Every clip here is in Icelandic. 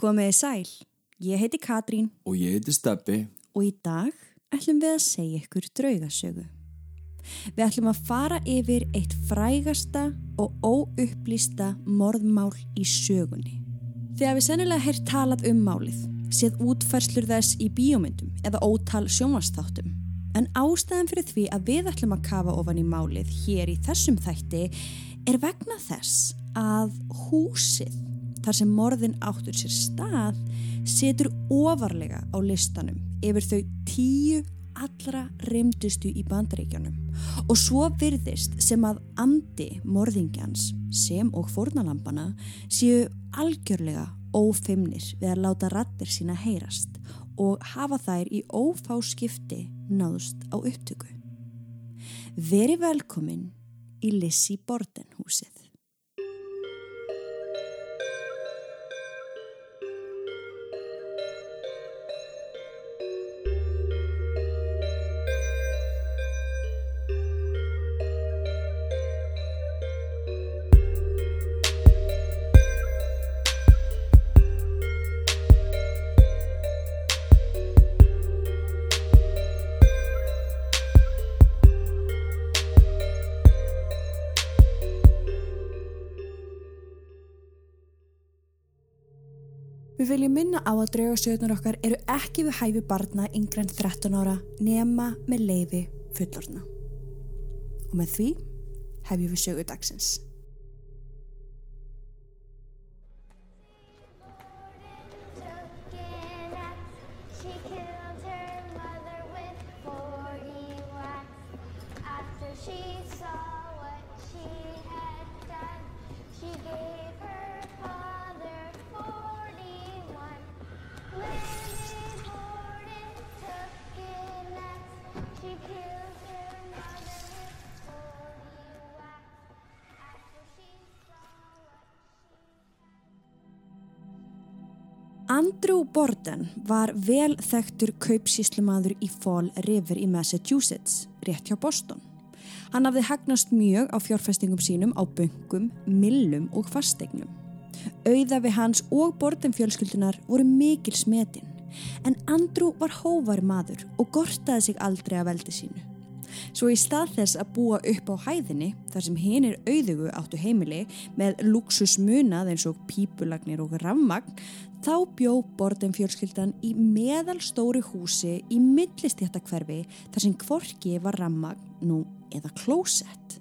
Komiði sæl, ég heiti Katrín Og ég heiti Steppi. og í dag ætlum við að segja ykkur draugasögu. Við ætlum að fara yfir eitt frægasta og óupplýsta morðmál í sögunni. Þegar við sennilega heyrt talað um málið, séð útfærslur þess í bíómyndum eða ótal sjónvastáttum. En ástæðan fyrir því að við ætlum að kafa ofan í málið hér í þessum þætti er vegna þess að húsið þar sem morðin áttur sér stað setur ofarlega á listanum yfir þau tíu allra reymdustu í bandaríkjanum og svo virðist sem að andi morðingjans sem og fórnalampana séu algjörlega ófimnir við að láta rattir sína heyrast og hafa þær í ófá skipti náðust á upptöku. Veri velkomin í Lissi Borden Við viljum minna á að draugasögnar okkar eru ekki við hæfi barna yngre en 13 ára nema með leiði fullorna. Og með því hefjum við sögu dagsins. She killed her mother with 40 whacks. After she saw what she had done, she gave her Andrew Borden var vel þekktur kaupsíslumadur í Fall River í Massachusetts, rétt hjá Boston. Hann hafði hagnast mjög á fjárfestingum sínum á böngum, millum og fasteignum. Auðafi hans og Borden fjölskyldunar voru mikil smetin, en Andrew var hóvar maður og gortaði sig aldrei af veldi sínu. Svo í stað þess að búa upp á hæðinni, þar sem hinir auðugu áttu heimili með luxusmunað eins og pípulagnir og rafmagn, þá bjó Borden fjölskyldan í meðalstóri húsi í millistjættakverfi þar sem kvorki var rafmagn nú eða klósett.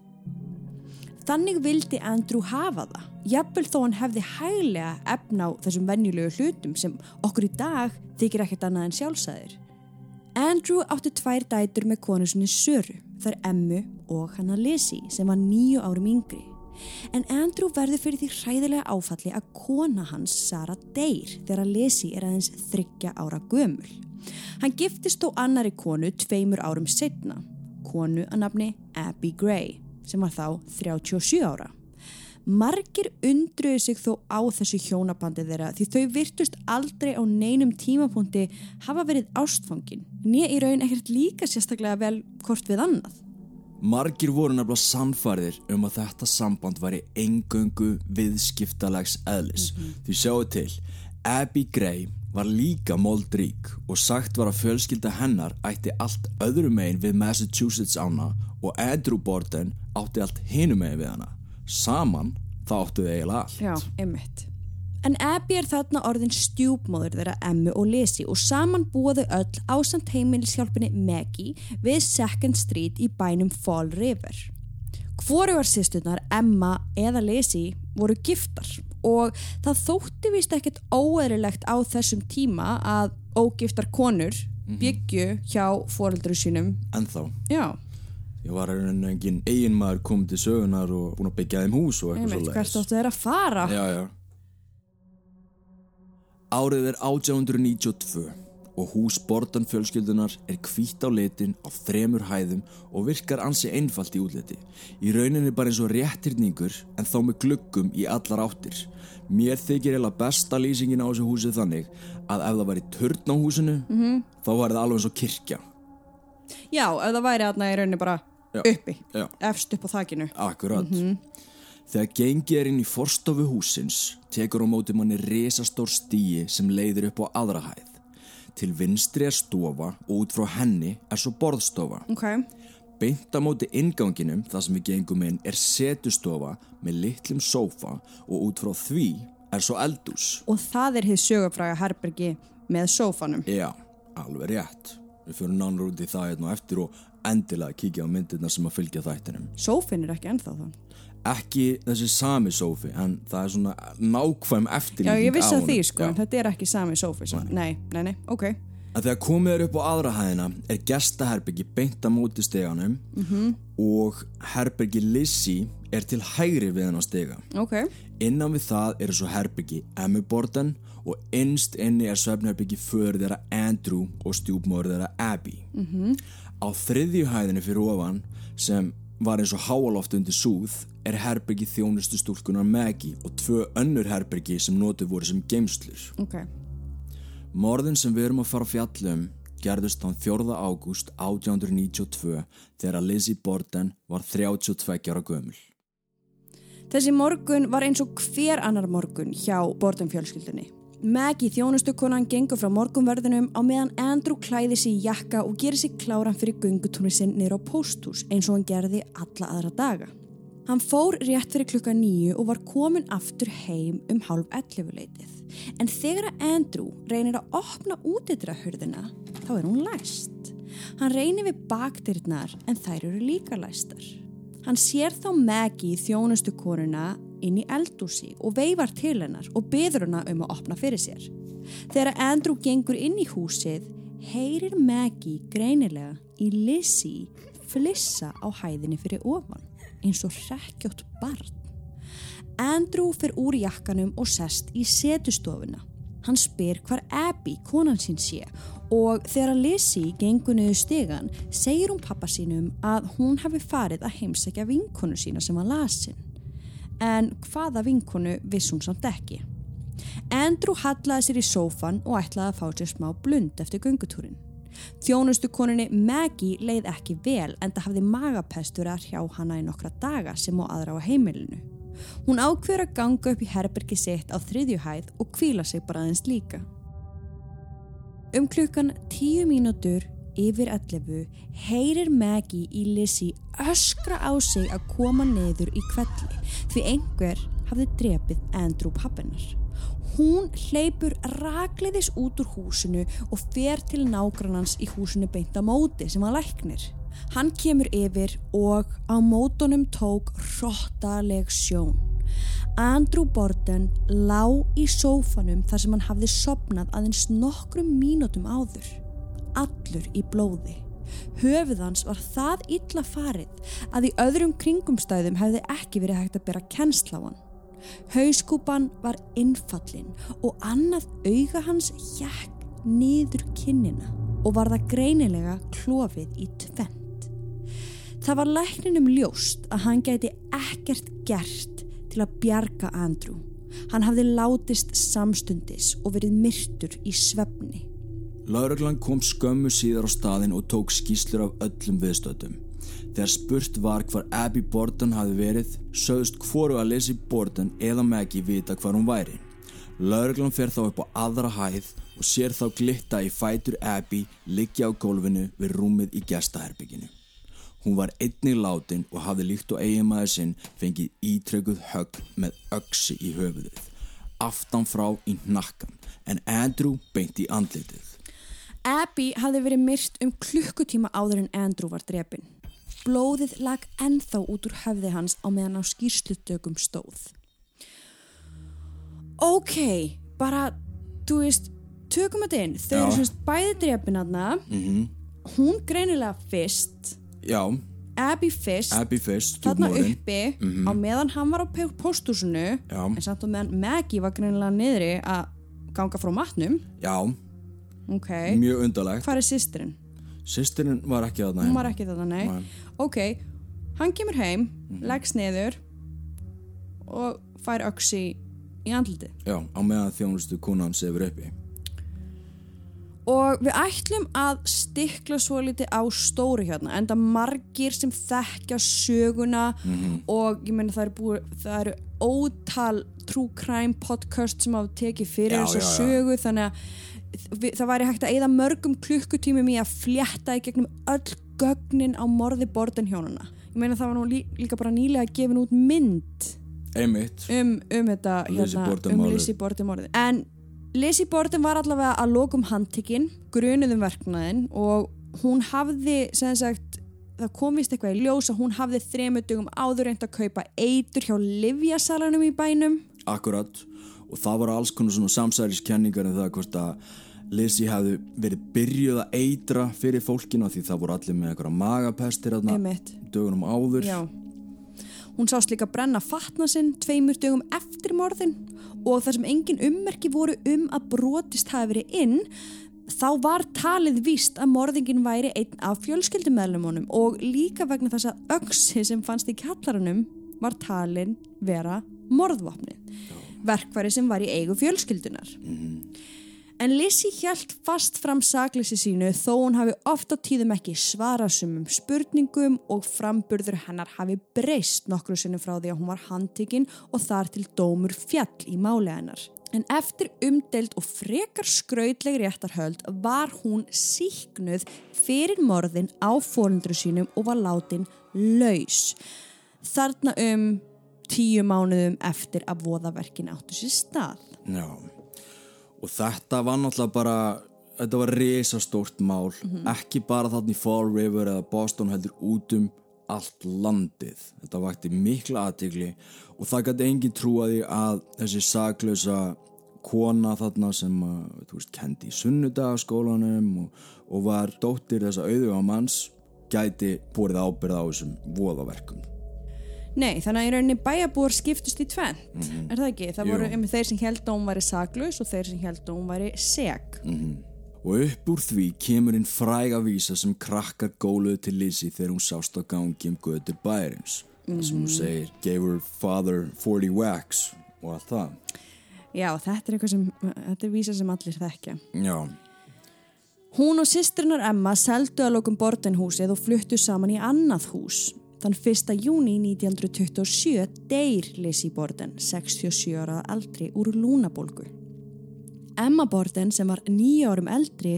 Þannig vildi Andrew hafa það, jafnvel þó hann hefði hæglega efna á þessum venjulegu hlutum sem okkur í dag þykir ekkert annað en sjálfsæðir. Andrew átti tvær dætur með konu sinni Söru, þar Emmu og hann að lesi sem var nýju árum yngri. En Andrew verður fyrir því hræðilega áfalli að kona hans Sara deyr þegar að lesi er aðeins þryggja ára gömul. Hann giftist þó annari konu tveimur árum setna, konu að nafni Abby Gray sem var þá 37 ára. Margir undruðu sig þó á þessu hjónabandi þeirra því þau virtust aldrei á neinum tímapunkti hafa verið ástfangin, nýja í raun ekkert líka sérstaklega vel hvort við annað. Margir voru nefnilega sannfærðir um að þetta samband væri engöngu viðskiptalags eðlis. Því sjáu til, Abby Gray var líka moldrík og sagt var að fjölskylda hennar ætti allt öðru megin við Massachusetts ána og Andrew Borden átti allt hinu megin við hana. Saman þá áttu þau eiginlega allt. Já, einmitt. En Abby er þarna orðin stjúpmóður þeirra Emmu og Lesi og saman búa þau öll ásamt heimilishjálpunni Maggie við Second Street í bænum Fall River. Hvorugar sýstunar, Emma eða Lesi, voru giftar og það þótti vist ekkert óeðrilegt á þessum tíma að ógiftar konur byggju hjá foreldru sínum. En þá, Já, ég var að rauninni engin eiginmaður komið til sögunar og búin að byggja þeim hús og eitthvað svo hvert áttu þeirra að fara? Já, já. Árið er 1892 og hús Bordan fjölskyldunar er hvítt á litin á þremur hæðum og virkar ansi einfalt í útliti. Í rauninni bara eins og réttirningur en þá með gluggum í allar áttir. Mér þykir eða besta lýsingin á þessu húsi þannig að ef það væri törn á húsinu -hmm. þá var það alveg eins og kirkja. Já, ef það væri aðna í rauninni bara Já. uppi, Já. efst upp á þakinu. Akkurat. Þegar gengið er inn í forstofu húsins tekur á móti manni risastór stíi sem leiðir upp á aðra hæð. Til vinstri er stofa og út frá henni er svo borðstofa. Ok, Beint á móti inganginum þar sem við gengum inn er setustofa með litlum sófa og út frá því er svo eldús. og það er hið sögufræga herbergi með sófanum. Já, alveg rétt. Við fyrir nánar út í það hérna á eftir og endilega kíkja á myndirna sem að fylgja þættinum. Sófin er ekki ennþá þann. Ekki þessi sami sófi, en það er svona nákvæm Já, eftirlíking ég vissi á að því sko, Já. þetta er ekki sami sófi. Sem, nei, nei, nei, ok. að þegar komið er upp á aðra hæðina er gestaherbyggi beint á móti steganum -hmm. og herbyggi Lizzie er til hægri við hennar stega Ok, innan við það eru svo herbyggi Emmy Borden og innst inni er svefnherbyggi för þeirra Andrew og stjúpmóður þeirra Abby -hmm. á þriðju hæðinni fyrir ofan sem var eins og háaloft undir súð er herbyggi þjónustu stúlkunar Maggie og tvö önnur herbyggi sem notuð voru sem geimslur ok. Morðin sem við erum að fara fjallum gerðust þann 4. ágúst 1892 þegar Lizzie Borden var 32 ára gömul. Þessi morgun var eins og hver annar morgun hjá Borden fjölskyldunni. Maggie þjónustukonan gengur frá morgunverðinum á meðan Andrew klæði sig í jakka og gerir sig kláran fyrir göngutúni sinn niður á pósthús eins og hann gerði alla aðra daga. Hann fór rétt fyrir klukka nýju og var komin aftur heim um hálf ellefuleitið. En þegar að Andrew reynir að opna útidrahurðina, þá er hún læst. Hann reynir við bakdyrnar en þær eru líka læstar. Hann sér þá Maggie þjónustu konuna inn í eldúsi og veifar til hennar og byður hana um að opna fyrir sér. Þegar Andrew gengur inn í húsið, heyrir Maggie greinilega í Lizzie flissa á hæðinni fyrir ofan, eins og hrekkjótt barn. Andrew fer úr jakkanum og sest í setustofuna. Hann spyr hvar Abby, konan sín sé og þegar Lizzie gengur niður stegan segir hún pappa sínum að hún hafi farið að heimsækja vinkonu sína sem var lasin. En hvaða vinkonu viss hún samt ekki. Andrew hallaði sér í sófan og ætlaði að fá sér smá blund eftir göngutúrin. Þjónustu koninni Maggie leið ekki vel en það hafði magapestur að hjá hana í nokkra daga sem á aðra á heimilinu. Hún ákveður að ganga upp í herbergi sitt á þriðju hæð og kvíla sig bara aðeins líka. Um klukkan tíu mínútur yfir 11 heyrir Maggie í Lizzie öskra á sig að koma niður í kvelli því einhver hafði drepið Andrew pappinar. Hún hleypur rakleiðis út úr húsinu og fer til nágrannans í húsinu beint á móti sem að læknir. Hann kemur yfir og á mótonum tók hrottaleg sjón. Andrew Borden lá í sófanum þar sem hann hafði sopnað aðeins nokkrum mínútum áður. Allur í blóði. Höfuð hans var það illa farið að í öðrum kringumstæðum hefði ekki verið hægt að bera kennsla á hann. Hauskúpan var innfallin og annað auga hans hjekk niður kinnina og var það greinilega klofið í tvent. Það var lækninum ljóst að hann gæti ekkert gert til að bjarga Andrew. Hann hafði látist samstundis og verið myrtur í svefni. Lauruglan kom skömmu síðar á staðin og tók skýslur af öllum viðstöðum. Þegar spurt var hvar Abby Borden hafi verið, sögðust hvoru að Lizzie Borden eða Maggie vita hvar hún væri. Lauruglan fer þá upp á aðra hæð og sér þá glitta í fætur Abby liggja á gólfinu við rúmið í gestaherbygginu. Hún var einnig látin og hafði líkt og eiginmaður sinn fengið ítrekuð högg með öksi í höfuðið. Aftan frá í nakkan en Andrew beint í andlitið. Abby hafði verið myrt um klukkutíma áður en Andrew var drepin. Blóðið lag ennþá út úr höfði hans á meðan á skýrslutökum stóð. Ok, bara, þú veist, tökum þetta inn. Þau Já. eru semst bæði drepin aðna. Mm Hún greinilega fyrst, Já, Abby fyrst, Abby fyrst, þarna uppi á meðan hann var á pósthúsinu. Já. En samt á meðan Maggie var greinilega niðri að ganga frá matnum. Já, Ok, mjög undarlegt. hvað er sýstirinn? Sýstirinn var ekki þarna Hún var ekki þetta, nei. Nei. Ok, hann kemur heim, Mhm. leggst niður og fær öksi í andliti. Já, á meðan þjónustu konan sefur uppi. Og við ætlum að stikla svo litið á stóru hérna, enda margir sem þekkja söguna og ég meina það eru, búið, það eru ótal true crime podcast sem hafa tekið fyrir já. sögu þannig að það væri hægt að eyða mörgum klukkutímum í að flétta í gegnum öll gögnin á morði bordenhjónuna. Ég meina það var nú lí, líka bara nýlega gefin út mynd Einmitt. um, um þetta Lizzie hérna, Borden um Borden morðið en Lizzie Borden var allavega að lokum handtekinn, grunuðum verknaðin og hún hafði sem sagt, það komist eitthvað í ljós að hún hafði þremur dugum áður reynd að kaupa eitur hjá livjasalanum í bænum Akkurat. Og það voru alls konar svona samsæriskenningar um það hvort að Lizzie hefði verið byrjuð að eitra fyrir fólkinu af því það voru allir með einhverja magapestir Einmitt. dögunum áður. Já. Hún sást líka brenna fatna sinn tveimur dögum eftir morðin og þar sem engin ummerki voru um að brotist hafi verið inn þá var talið víst að morðingin væri einn af fjölskyldumæðlumunum og líka vegna þess að öksi sem fannst í kjallaranum var talin vera morðvopnið. Verkfæri sem var í eigu fjölskyldunar. En Lizzie hjælt fast fram sakleysi sínu þó hún hafi oft á tíðum ekki svarað sumum spurningum og framburður hennar hafi breyst nokkru sinni frá því að hún var handtekinn og þar til dómur fjall í máli hennar. En eftir umdelt og frekar skrautleg réttarhöld var hún síknuð fyrir morðin á fórundru sínum og var látin laus. Þarna um tíu mánuðum eftir að voðaverkin áttu sér stað. Já. Og þetta var náttúrulega bara, þetta var risastórt mál, ekki bara þarna í Fall River eða Boston heldur út um allt landið. Þetta vakti mikla aðtigli og það gæti engin trúaði að þessi saklausa kona þarna sem þú veist, kendi í sunnudagaskólanum og, og var dóttir þessa auðvega manns gæti búrið ábyrða á þessum voðaverkum. Nei, þannig að í rauninni bæjarbúar skiptust í tvent, er það ekki? Það Jú. voru einmitt þeir sem held að hún væri saklaus og þeir sem held að hún væri seg. Og upp úr því kemur inn fræga vísa sem krakkar góluðu til Lizzie þegar hún sást á gangi um götur bæjarins. Það sem hún segir, gave her father 40 whacks og allt það. Já, þetta er eitthvað sem, þetta er vísa sem allir þekkja. Já, Hún og systrinar Emma seldu að lokum bordenhúsið og fluttu saman í annað hús. Þann 1. júni 1927 deyr Lizzie Borden, 67 ára aldri, úr lúnabólgu. Emma Borden sem var nýja árum eldri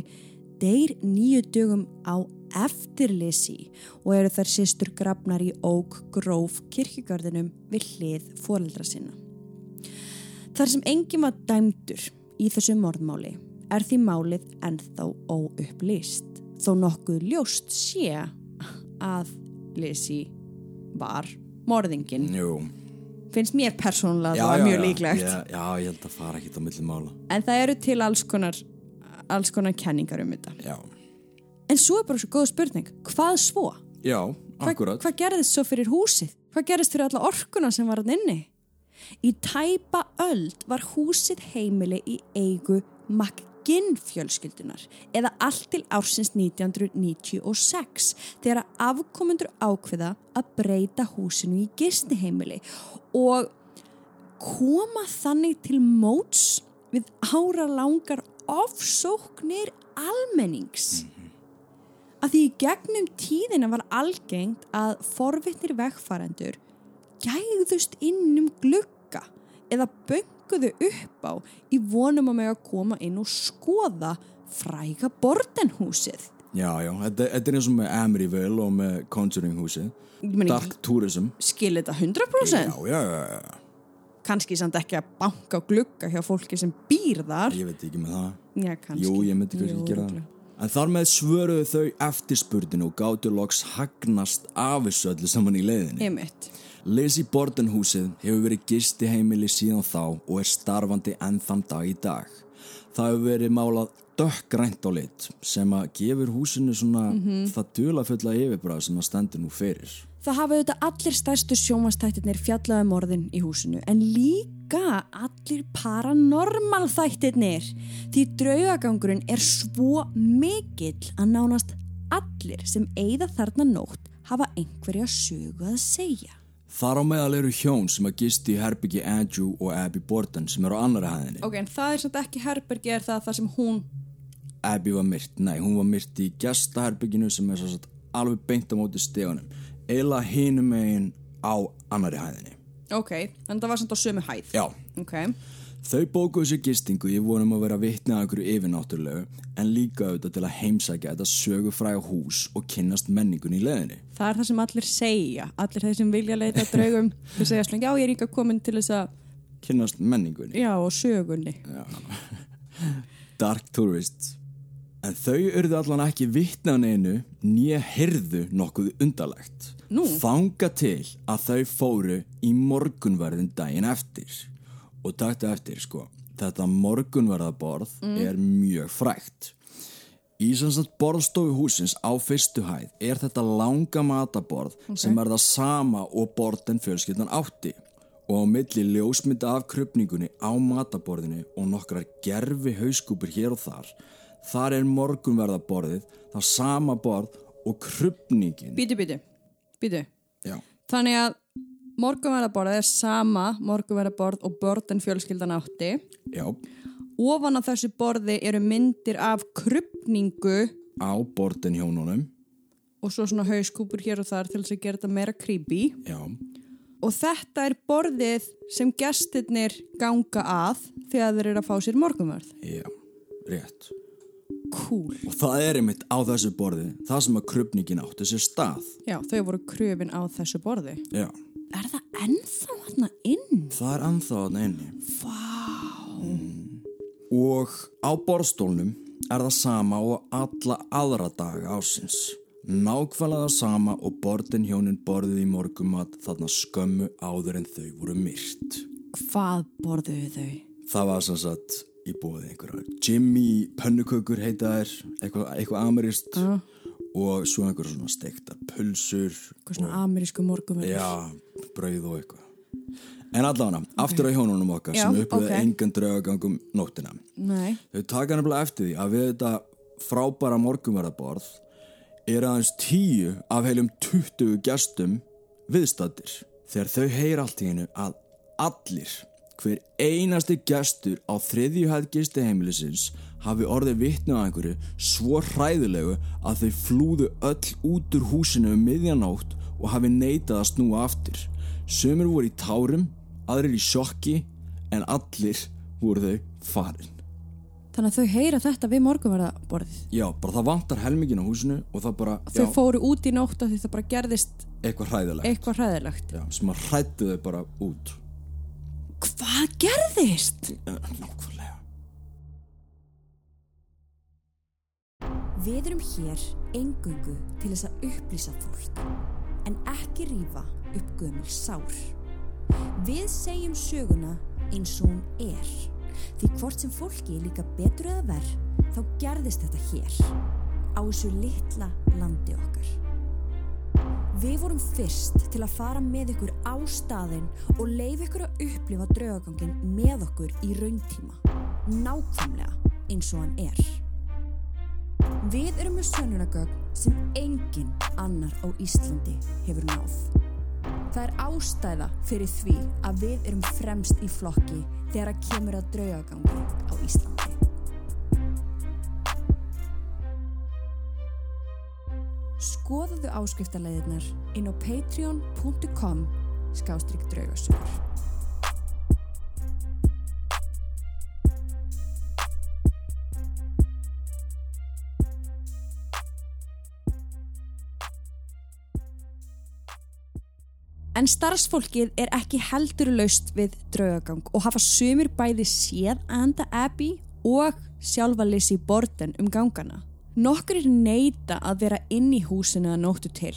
deyr nýju dögum á eftir Lizzie og eru þær systur grafnar í Oak Grove kirkjugarðinum við hlið foreldra sinna. Þar sem enginn var dæmdur í þessu morðmáli er því málið ennþá óupplýst þó nokkuð ljóst sé að Lizzie var morðingin. jú. Finnst mér persónulega Já, það var já, mjög já. líklegt. Já, já, ég held að fara ekkit á milli mála. En það eru til alls konar, alls konar kenningar um þetta. Já, En svo er bara svo góð spurning, hvað svo? já, Hva, akkurat. hvað gerðist svo fyrir húsið? Hvað gerðist fyrir alla orkuna sem var hann inni? Í tæpa öld var húsið heimili í eigu McGinn fjölskyldunar eða allt til ársins 1996 þegar afkomendur ákveða að breyta húsinu í gistiheimili og koma þannig til móts við ára langar ofsóknir almennings. Að því í gegnum tíðina var algengt að forvitnir vegfarendur gægðust inn um glugga eða bönguðu upp á í vonum að með að koma inn og skoða fræga bordenhúsið. Já, já, þetta, þetta er eins og með Amityville og með Conjuring húsið. Ég Dark Tourism. Skil þetta 100%? Já, já, já, já. Kannski samt ekki að banka á glugga hjá fólki sem býr þar. Ég veit ekki með það. Já, kannski. Jú, ég myndi kannski Jú, gera það. En þar með svöruðu þau eftirspurnin og gátu loks hagnast af þessu öllu saman í leiðinni. Einmitt. Lizzie Borden húsið hefur verið gisti heimili síðan þá og er starfandi enn þann dag í dag. Það hefur verið málað dökkgrænt á lit sem að gefur húsinu svona það dulafulla yfirbræð sem það stendur nú fyrir. Það hafa auðvitað allir stærstu sjónvastættirnir fjallaði morðin í húsinu en líka allir paranormal þættirnir því draugagangurinn er svo mikill að nánast allir sem eigða þarna nótt hafa einhverja sögu að segja. Þar á meðal eru hjón sem að gisti í herbyggi Andrew og Abby Borden sem eru á annara hæðinni. Ok, en það er samt ekki herbergi er það það sem hún Abby var myrt, nei, hún var myrt í gestaherbygginu sem er svo satt alveg beint á móti stegunum eila hinum megin á annari hæðinni Ok, en það var samt á sömu hæð. Já, Ok, þau bókuðu sér gistingu ég vonum að vera vitni að einhverju yfirnáttúrulegu en líka auðvitað til að heimsækja þetta sögufræga hús og kynnast menningun í leðinni það er það sem allir segja. Allir þeir sem vilja leita draugum, þau segja svona, já, ég er líka komin til þess að, kynnast menningunni já, og sögunni. Dark Tourist En þau urðu allan ekki vitna á neinu nýja hyrðu nokkuð undarlegt. Nú? Þanga til að þau fóru í morgunverðin daginn eftir. Og taktu eftir, sko, þetta morgunverðaborð er mjög frægt. Í sem sagt borðstofu húsins á fyrstu hæð er þetta langa mataborð sem er það sama og borðin fjölskyldan átti. Og á milli ljósmynda af krupningunni á mataborðinu og nokkrar gerfi hauskúpur hér og þar þar er morgunverðaborðið það sama borð og krupningin býtu, býtu. Já, Þannig að morgunverðaborðið er sama morgunverðaborð og börn fjölskyldan átti. já, Ofan á þessu borði eru myndir af krupningu á borðin hjónunum og svo svona hauskúpur hér og þar til þess að gera þetta meira creepy. Já, Og þetta er borðið sem gestirnir ganga að þegar þeir eru að fá sér morgunverð. já, rétt Cool. Og það er einmitt á þessu borði það sem að krupningin átti sér stað Já, þau voru kröfin á þessu borði. Já, Er það ennþá hann inn? það er anþá að inni Vá. Og á borðstólnum er það sama og alla aðra daga ásins. Nákvæmlega sama og borðin hjónin borðið í morgumat þarna skömmu áður en þau voru myrt. Hvað borðuðu þau? Það var sem sagt í bóði einhverjar. Jimmy pönnukökur heita þær, eitthvað, eitthvað amerist og svo einhver svona steiktar pulsur. Eitthvað svona amerísku morgunverð. Já, brauð og eitthvað. En allavega, aftur á hjónunum okkar Já, sem upplöðu ok. engan draugagangum nóttina. Nei. Þau taka nefnilega eftir því að við þetta frábæra morgunverðaborð er aðeins tíu af heilum 20 gestum viðstattir. Þegar þau heyr allt í hennu að allir, hver einasti gestur á þriðju hæð gisti heimilisins hafi orðið vitni á einhverju svo hræðilegu að þau flúðu öll út úr húsinu um miðjanótt og hafi neitað að snúa aftur. Sumir voru í tárum, aðrir í sjokki en allir voru þau farin. Þannig að þau heyra þetta við morgunverðaborðið. Já, bara það vantar helmingin á húsinu og það bara, Þau já, fóru út í nótt af því það bara gerðist eitthvað hræðilegt. eitthvað hræðilegt. Já, sem að hrættu þau bara út. Hvað gerðist? Nákvæmlega. Við erum hér engungu til þess að upplýsa fólk, en ekki rífa upp gömul sár. Við segjum söguna eins og hún er, því hvort sem fólki líka betur eða verð, þá gerðist þetta hér, á þessu litla landi okkar. Við vorum fyrst til að fara með ykkur á staðinn og leif ykkur að upplifa draugagangin með okkur í rauntíma, nákvæmlega eins og hann er. Við erum með sönnunagögn sem engin annar á Íslandi hefur náð. Það er ástæða fyrir því að við erum fremst í flokki þegar að kemur að draugagangi á Íslandi. Skoðuðu áskriftarleiðirnar inn á patreon.com skástrygg draugasögur. En starfsfólkið er ekki heldur laust við draugagang og hafa sumir bæði séð Anda Abbey og sjálfa Lizzie Borden um gangana. Nokkur neita að vera inn í húsinu að nóttu til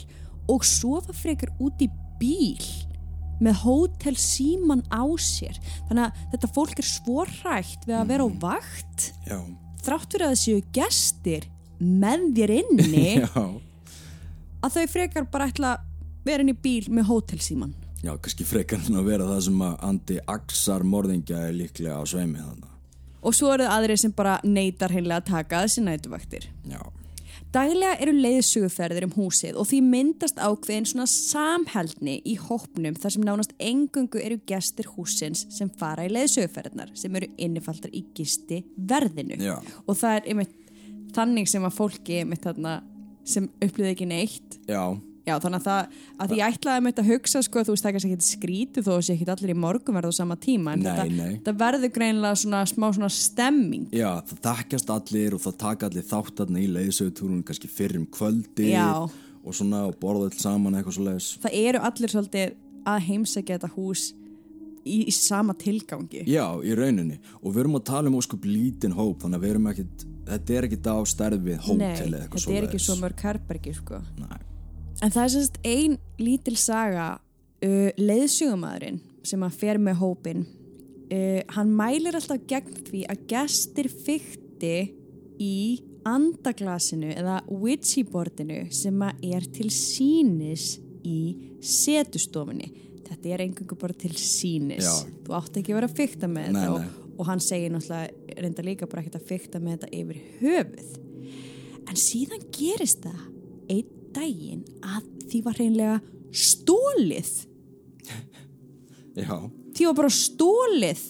og sofa frekar út í bíl með hótel síman á sér. Þannig að þetta fólk er svo hrætt við að vera á vakt Já. þrátt fyrir að það séu gestir með þér inni Já. að þau frekar bara ætla að vera inn í bíl með hótelsíman. Já, kannski frekar en að vera það sem að Andi Axar morðingja er líklega á sveimi þannig. Og svo eru það aðrir sem bara neytar heimlega að taka þessi nætuvaktir. Já. Daglega eru leiðsuguferðir um húsið og því myndast ákveðin svona samhældni í hópnum þar sem nánast engungu eru gestir húsins sem fara í leiðsuguferðnar sem eru innifaldar í gisti verðinu. Já. Og það er einmitt þannig sem að fólki mitt þarna sem upplýði ekki neitt Já, Já, þannig að það, að ég ætlaði með þetta að hugsa sko, þú veist það er kannski ekki skrítið þó að sé ekki allir í morgunverð á sama tíma en Nei, þetta, nei. þetta verður greinilega svona smá svona stemming já, það þekkjast allir og það taka allir þáttarna í leiðsögutúrun kannski fyrir um kvöldi og svona og borða allir saman eitthvað svo leiðis það eru allir svolítið að heimsækja þetta hús í, í sama tilgangi Já, í rauninni og við erum að tala um óskup lítinn hóp þannig að við erum ekkit, þetta er ekkit á stærð við hótel Nei, eða eitthvað þetta er ekki svo mörg herbergi sko. Nei. En það er semst ein lítil saga uh, leiðsugumæðurinn sem að fer með hópin uh, hann mælir alltaf gegn því að gestir fykti í andaglasinu eða witchy-bordinu sem að er til sínis í setustofunni. Þetta er engungu bara til sínis Já. þú átt ekki að vera að fykta með Nei, þetta og, og hann segir náttúrulega reynda líka bara ekkert að fykta með þetta yfir höfuð. En síðan gerist það einn daginn að því var hreinlega stólið Já, því var bara stólið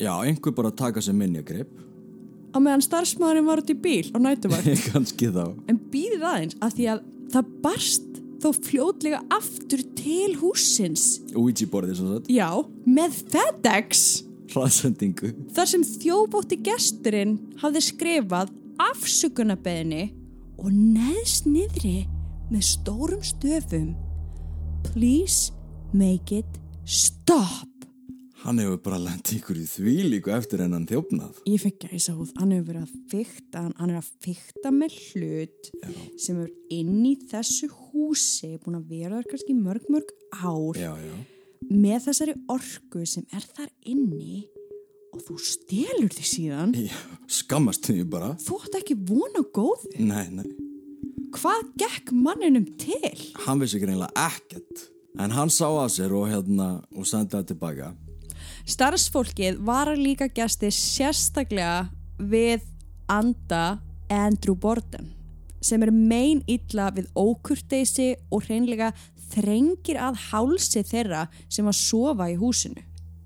já, einhver bara að taka sér minjagrip á meðan starfsmaðurinn var út í bíl á nætuvakt kannski þá. En býðið aðeins að því að það barst þó fljótlega aftur til húsins Ouija-borðið svo sagt. Já, með FedEx. Hraðsendingu. Þar sem þjóbótti gesturinn hafði skrifað afsökunarbeðinni og neðst niðri með stórum stöfum. Please make it stop. Hann hefur bara lent ykkur í því líku eftir hennan þjófnað. Ég fekk gæsa húð, hann hefur verið að fykta hann er að fykta með hlut sem er inn í þessu húsi búin að vera þar kannski mörg mörg ár. Já, já. Með þessari orku sem er þar inni og þú stelur því síðan. Já, skammast því bara. Þú átt ekki vona góðu. Nei, nei. Hvað gekk manninum til? Hann vissi ekki reynilega ekkert. En hann sá að sér og hérna og sendi það tilbaka. Starfsfólkið var líka gæsti sérstaklega við anda Andrew Borden sem er mein illa við ókurteysi og hreinlega þrengir að hálsi þeirra sem að sofa í húsinu.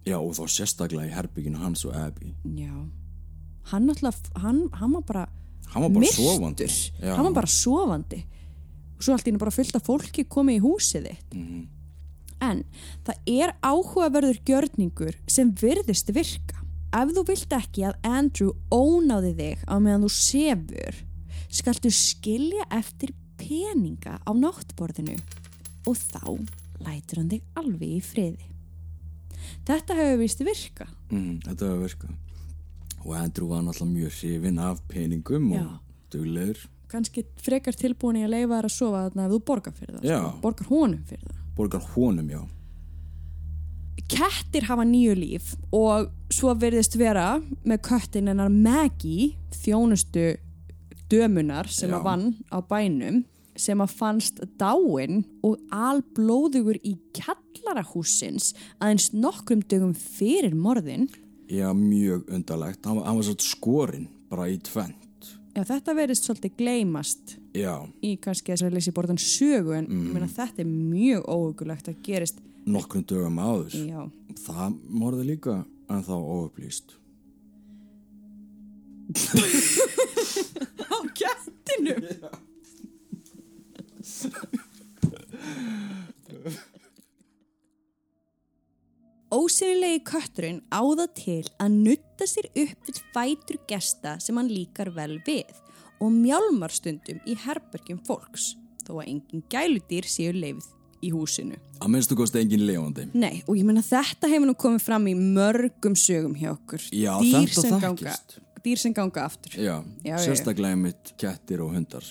Já, og þá sérstaklega í herbygginu hans og Abby Já. Hann náttúrulega, hann, hann var bara Hann var bara myrtur. sofandi Já. Hann var bara sofandi. Og svo allt í henni bara fullt af fólki komið í húsið þitt. Mhm. En það er áhugaverður gjörningur sem virðist virka. Ef þú vilt ekki að Andrew ónáði þig á meðan þú sefur, skaltu skilja eftir peninga á náttborðinu og þá lætur hann þig alveg í friði. Þetta hefur vist virka. mm, Þetta var virka Og Andrew var náttúrulega mjög hrifin af peningum Já. og duglegur Kanski frekar tilbúin í að leifa þær að sofa þarna ef þú borgar fyrir það. Sko. Borgar honum fyrir það. Borgar honum, já kettir hafa nýju líf og svo verðist vera með köttin hennar Maggie þjónustu dömunar sem Já. að vann á bænum sem að fannst dáin og alblóðugur í kjallarahúsins aðeins nokkrum dögum fyrir morðin. Já, mjög undarlegt. Hann, var- hann var svo skorinn bara í tvent Já, þetta verðist svolítið gleymast Já, í kannski þess að leysi borðan sögu en mm. meina, þetta er mjög óhugulegt að gerist. Nokkrum dögum áður. Já, Það morði líka en þá óupplýst. Á kettinum Ósynilegi kötturinn áða til að nutta sér upp við fætur gesta sem hann líkar vel við og mjálmar stundum í herbergjum fólks þó að engin gæludýr séu leifð í húsinu. Að minnstu kosti engin lifandi Nei, og ég meina þetta hefur nú komið fram í mörgum sögum hjá okkur. Já, dýr þetta ganga, dýr sem ganga aftur. Já, já. sérstaklega mitt kettir og hundar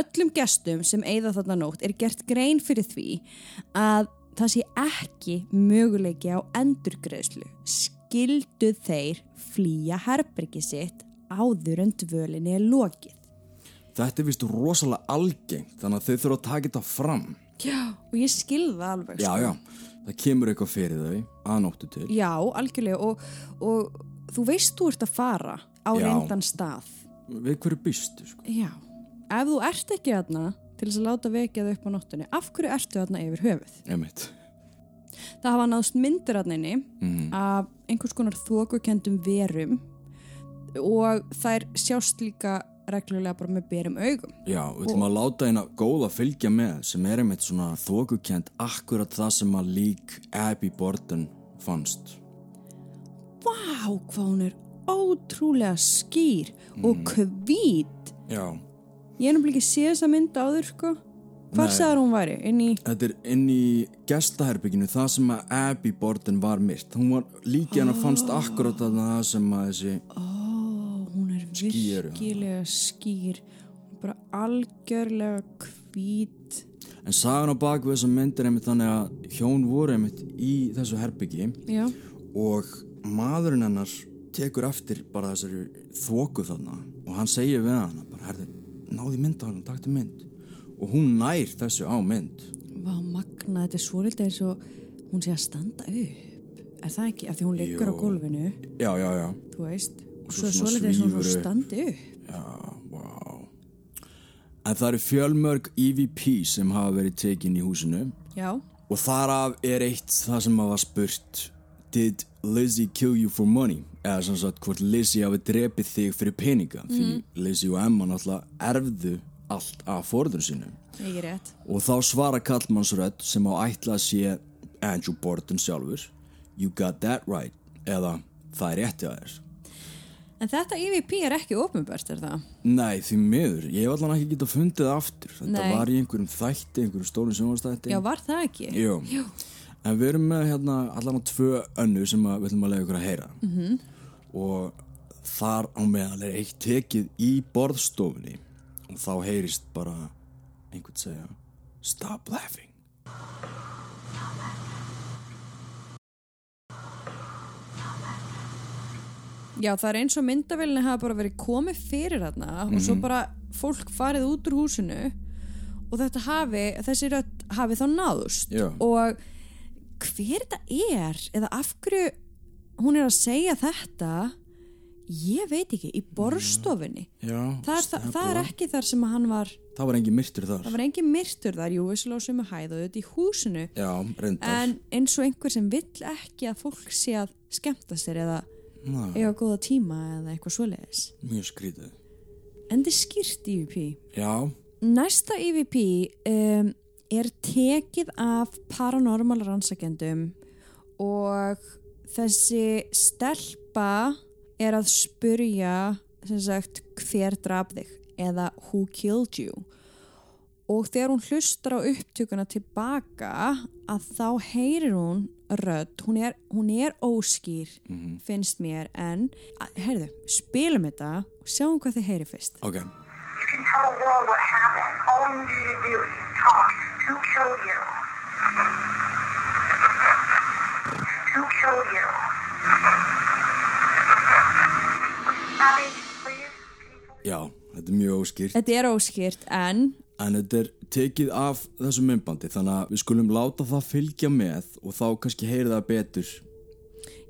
öllum gestum sem eigða þarna nótt er gert grein fyrir því að það sé ekki möguleiki á endurgreðslu. Skildu þeir flýja herbergi sitt áður en dvölinni er lokið. Þetta er vist rosalega algengt þannig að þau þurfa að taka þetta fram Já, og ég skilða alveg. Já, sko. já, það kemur eitthvað fyrir þau að nóttu til Já, algjörlega og, og þú veist þú ert að fara á reyndan stað. Við hverju býstu, sko Já, ef þú ert ekki þarna til þess að láta vekja þau upp á nóttunni, af hverju ertu þarna yfir höfuð? Emitt Það hafa náðst myndir að neini mm. af einhvers konar þókukendum verum og þær sjást líka reglulega bara með berum augum. Já, við ætlum að láta eina góða fylgja með sem er einmitt svona þókukent akkurat það sem að lík Abby Borden fannst. Vá, hvað hún er ótrúlega skýr og hvít. Já, Ég er náttúrulega ekki séð þessa mynd áður, sko. Hvar Nei. sagður hún væri? Inn í... þetta er inn í gestaherbygginu það sem að Abby Borden var myrt. Hún var líki hennar fannst akkurat að það sem að þessi, Ó, hún er Skýr, já. virkilega skýr. Hún er bara algjörlega hvít. en sagan á baku þessa mynd er einmitt þannig að hjón voru einmitt í þessu herbyggi Já. og maðurinn hennar tekur eftir bara þessari þóku þarna og hann segir við hana bara, herði, náði mynd á hann, takti mynd og hún nær þessu á mynd Vá, magna, þetta er svolítið eins og hún sé að standa upp. Er það ekki? Af því hún liggur á gólfinu, já, já, já, þú veist. Og svo er svolítið eins og hún standi upp. já, wow en það eru fjölmörg EVP sem hafa verið tekin í húsinu Já. og þar af er eitt það sem var spurt Did Lizzie kill you for money? Eða sem sagt hvort Lizzie hafi drepið þig fyrir peninga því Lizzie og Emma náttúrulega erfðu allt af fórður sínum og þá svara kallmannsrödd sem á ætla að sé Andrew Borden sjálfur You got that right eða það er rétti að þér En þetta EVP er ekki ofnbært, er það? Nei, því miður, ég hef allan ekki getað fundið það aftur Þetta Nei. var í einhverjum þætti, einhverjum stórum sjónvastætti Já, var það ekki? Jú. En við erum með hérna allan á tvö önnu sem að, við ætlum að lega ykkur að heyra -hmm. Og þar á meðal er eitt tekið í borðstofunni. Og þá heyrist bara einhvern segja Stop laughing. Já, það er eins og myndavélinni hafa bara verið komið fyrir þarna og svo bara fólk farið út úr húsinu og þetta hafi, þessi rödd hafi þá náðust. Já. og hver þetta er eða af hverju hún er að segja þetta ég veit ekki, í borstofinni Já, það er, það, það er ekki þar sem hann var Það var engin myrtur þar. Það var engin myrtur þar, jú, vissulega á sömu hæð og þetta í húsinu. Já, en eins og einhver sem vill ekki að fólk sé að skemmta sér eða Ná, eiga góða tíma eða eitthvað svoleiðis. Mjög skrítið. En þetta er skýrt EVP Já, næsta EVP um, er tekið af paranormal rannsakendum og þessi stelpa er að spurja sem sagt hver draf þig eða who killed you og þegar hún hlustar á upptökuna tilbaka að þá heyrir hún rödd, hún er, hún er óskýr finnst mér en heyrðu, spilum þetta og sjáum hvað þið heyri fyrst ok You can tell the world what happened. All you need to do is talk. Who killed you? Killed you? Já, þetta er mjög óskýrt. Þetta er óskýrt en En þetta er tekið af þessu myndbandi þannig að við skulum láta það fylgja með og þá kannski heyri það betur.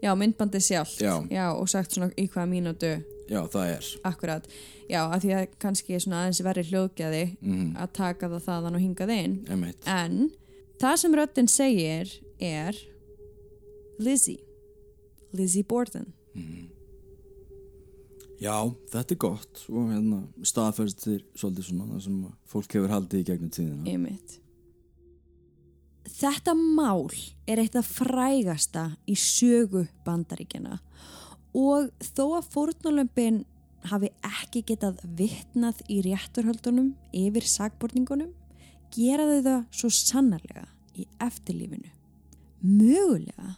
Já, myndbandi sjálft. Já. og sagt svona í hvaða mínútu. Já, það er. Akkurat, já, af því að kannski er svona aðeins verri hljóðgjaði Mhm. að taka það þaðan og hingað inn. Emmett en það sem röddinn segir er Lizzie Lizzie Borden Já, þetta er gott og hérna staðferðstir svolítið svona það sem fólk hefur haldið í gegnum tíðina Einmitt. Þetta mál er eitt af frægasta í sögu bandaríkjana og þó að fórnulömpin hafi ekki getað vitnað í rétturhöldunum yfir sagborningunum gera þau það svo sannarlega í eftirlífinu. Mögulega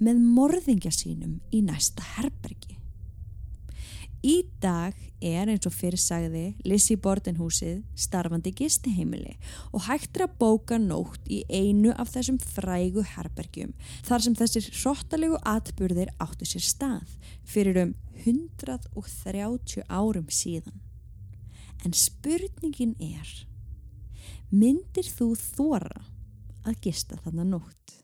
með morðingja sínum í næsta herbergi. Í dag er eins og fyrir sagði Lizzie Borden húsið starfandi gistiheimili og hægt er að bóka nótt í einu af þessum frægu herbergjum þar sem þessir hróttalegu atburðir áttu sér stað fyrir um 130 árum síðan. En spurningin er, myndir þú þóra að gista þarna nótt?